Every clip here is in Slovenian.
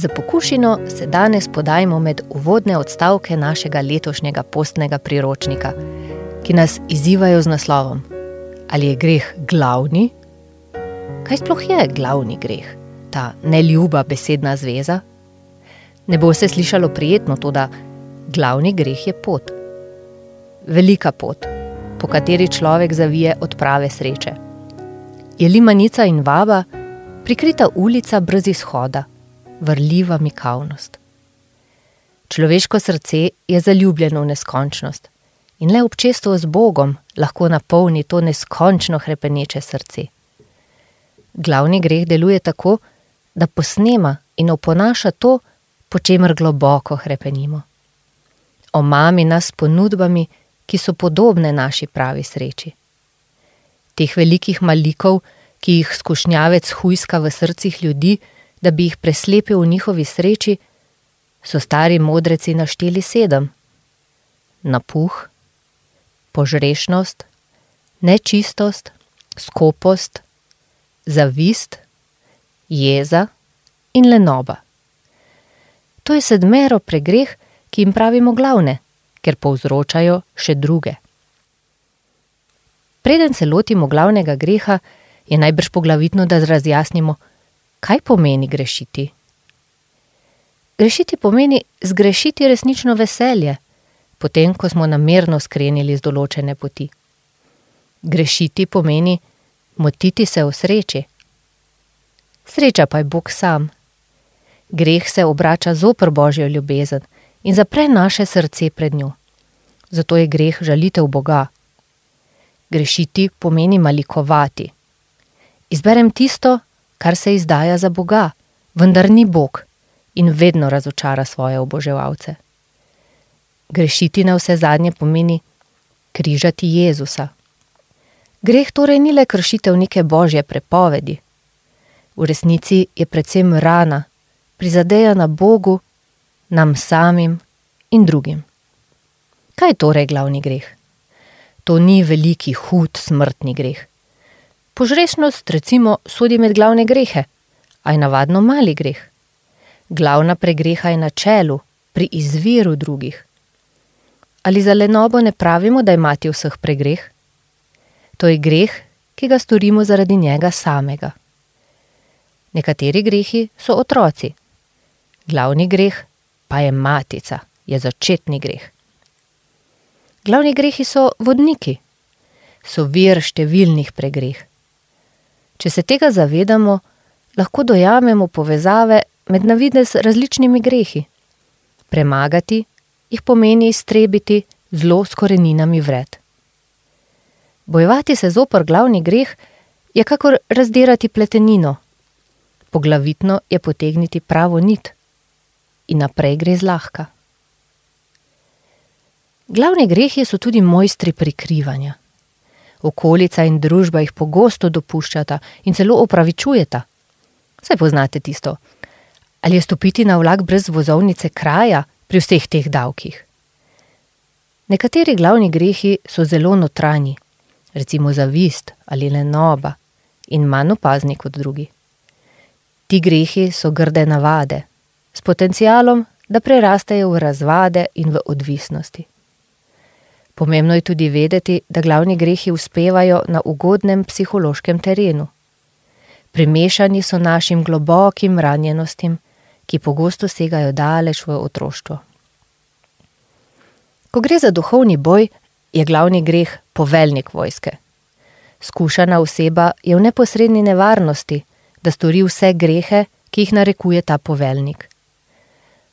Za pokušino se danes podajmo med uvodne odstavke našega letošnjega postnega priročnika, ki nas izzivajo z naslovom: Ali je greh glavni? Kaj sploh je glavni greh, ta neljuba besedna zveza? Ne bo se slišalo prijetno, to da glavni greh je pot. Velika pot, po kateri človek zavije od prave sreče. Je limanica in vaba, prikrita ulica brez izhoda vrljiva mikavnost. Človeško srce je zaljubljeno v neskončnost in le občestvo z Bogom lahko napolni to neskončno krepeneče srce. Glavni greh deluje tako, da posnema in oponaša to, po čemer globoko krepenimo. Omami nas s ponudbami, ki so podobne naši pravi sreči. Teh velikih malikov, ki jih skušnjavec hujska v srcih ljudi, da bi jih preslepil v njihovi sreči, so stari modreci našteli sedem: napuh, požrešnost, nečistost, skopost, zavist, jeza in lenoba. To je sedmero pregreh, ki jim pravimo glavne, ker povzročajo še druge. Preden se lotimo glavnega greha, je najbrž poglavitno, da razjasnimo, kaj pomeni grešiti? Grešiti pomeni zgrešiti resnično veselje, potem ko smo namerno skrenili z določene poti. Grešiti pomeni motiti se v sreči. Sreča pa je Bog sam. Greh se obrača zoper božjo ljubezen in zapre naše srce pred njo. Zato je greh žalitev Boga. Grešiti pomeni malikovati. Izberem tisto, kar se izdaja za Boga, vendar ni Bog in vedno razočara svoje oboževalce. Grešiti na vse zadnje pomeni križati Jezusa. Greh torej ni le kršitev neke božje prepovedi. V resnici je predvsem rana, prizadejana Bogu, nam samim in drugim. Kaj je torej glavni greh? To ni veliki, hud, smrtni greh. Požrešnost, recimo, sodi med glavne grehe, a je navadno mali greh. Glavna pregreha je na čelu, pri izviru drugih. Ali za lenobo ne pravimo, da je mati vseh pregreh? To je greh, ki ga storimo zaradi njega samega. Nekateri grehi so otroci, glavni greh pa je matica, je začetni greh. Glavni grehi so vodniki, so vir številnih pregreh. Če se tega zavedamo, lahko dojamemo povezave med navidez različnimi grehi. Premagati jih pomeni iztrebiti zlo s koreninami vred. Bojevati se zoper glavni greh je kakor razdirati pletenino. Poglavitno je potegniti pravo nit in naprej gre zlahka. Glavni grehi so tudi mojstri prikrivanja okolica in družba jih pogosto dopuščata in celo opravičujeta. Saj poznate tisto. Ali je stopiti na vlak brez vozovnice kraja pri vseh teh davkih? Nekateri glavni grehi so zelo notranji, recimo zavist ali lenoba, in manj opazni kot drugi. Ti grehi so grde navade, s potencialom, da prerastejo v razvade in v odvisnosti. Pomembno je tudi vedeti, da glavni grehi uspevajo na ugodnem psihološkem terenu. Primešani so našim globokim ranjenostim, ki pogosto segajo daleč v otroštvo. Ko gre za duhovni boj, je glavni greh poveljnik vojske. Skušana oseba je v neposredni nevarnosti, da stori vse grehe, ki jih narekuje ta poveljnik.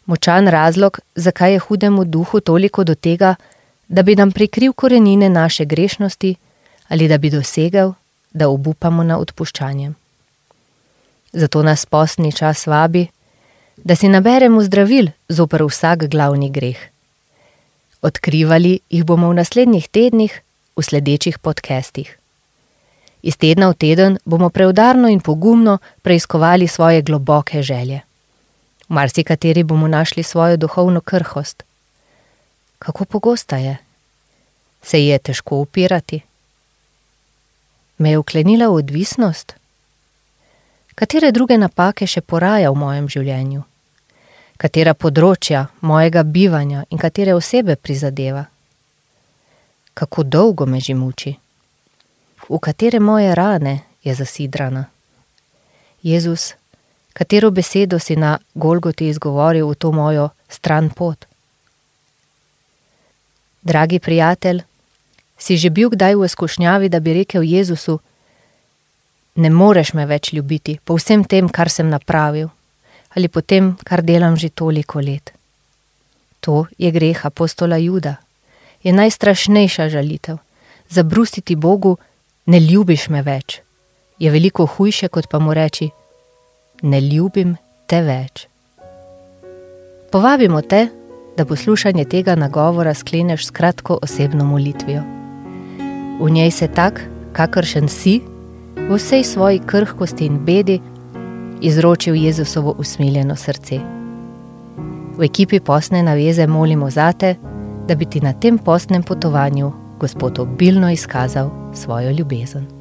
Močan razlog, zakaj je hudemu duhu toliko do tega, da bi nam prikril korenine naše grešnosti ali da bi dosegel, da obupamo na odpuščanje. Zato nas postni čas vabi, da si naberemo zdravil zoper vsak glavni greh. Odkrivali jih bomo v naslednjih tednih v sledečih podcestih. Iz tedna v teden bomo preudarno in pogumno preiskovali svoje globoke želje. V marsikateri bomo našli svojo duhovno krhost, Kako pogosta je? Se ji je težko upirati? Me je uklenila v odvisnost? Katere druge napake še poraja v mojem življenju? katera področja mojega bivanja in katere osebe prizadeva. Kako dolgo me že muči, v katere moje rane je zasidrana. Jezus, katero besedo si na Golgoti izgovoril v to mojo stran pot? Dragi prijatelj, si že bil kdaj v izkušnjavi, da bi rekel Jezusu: Ne moreš me več ljubiti po vsem tem, kar sem napravil, ali po tem, kar delam že toliko let. To je greh apostola Juda, je najstrašnejša žalitev. Zabrusiti Bogu, ne ljubiš me več, je veliko hujše, kot pa mu reči: Ne ljubim te več. Povabimo te, da poslušanje tega nagovora skleneš s kratko osebno molitvijo. V njej se tak, kakršen si, v vsej svoji krhkosti in bedi, izročil Jezusovo usmiljeno srce. V ekipi posne naveze molimo zate, da bi ti na tem postnem potovanju Gospod obilno izkazal svojo ljubezen.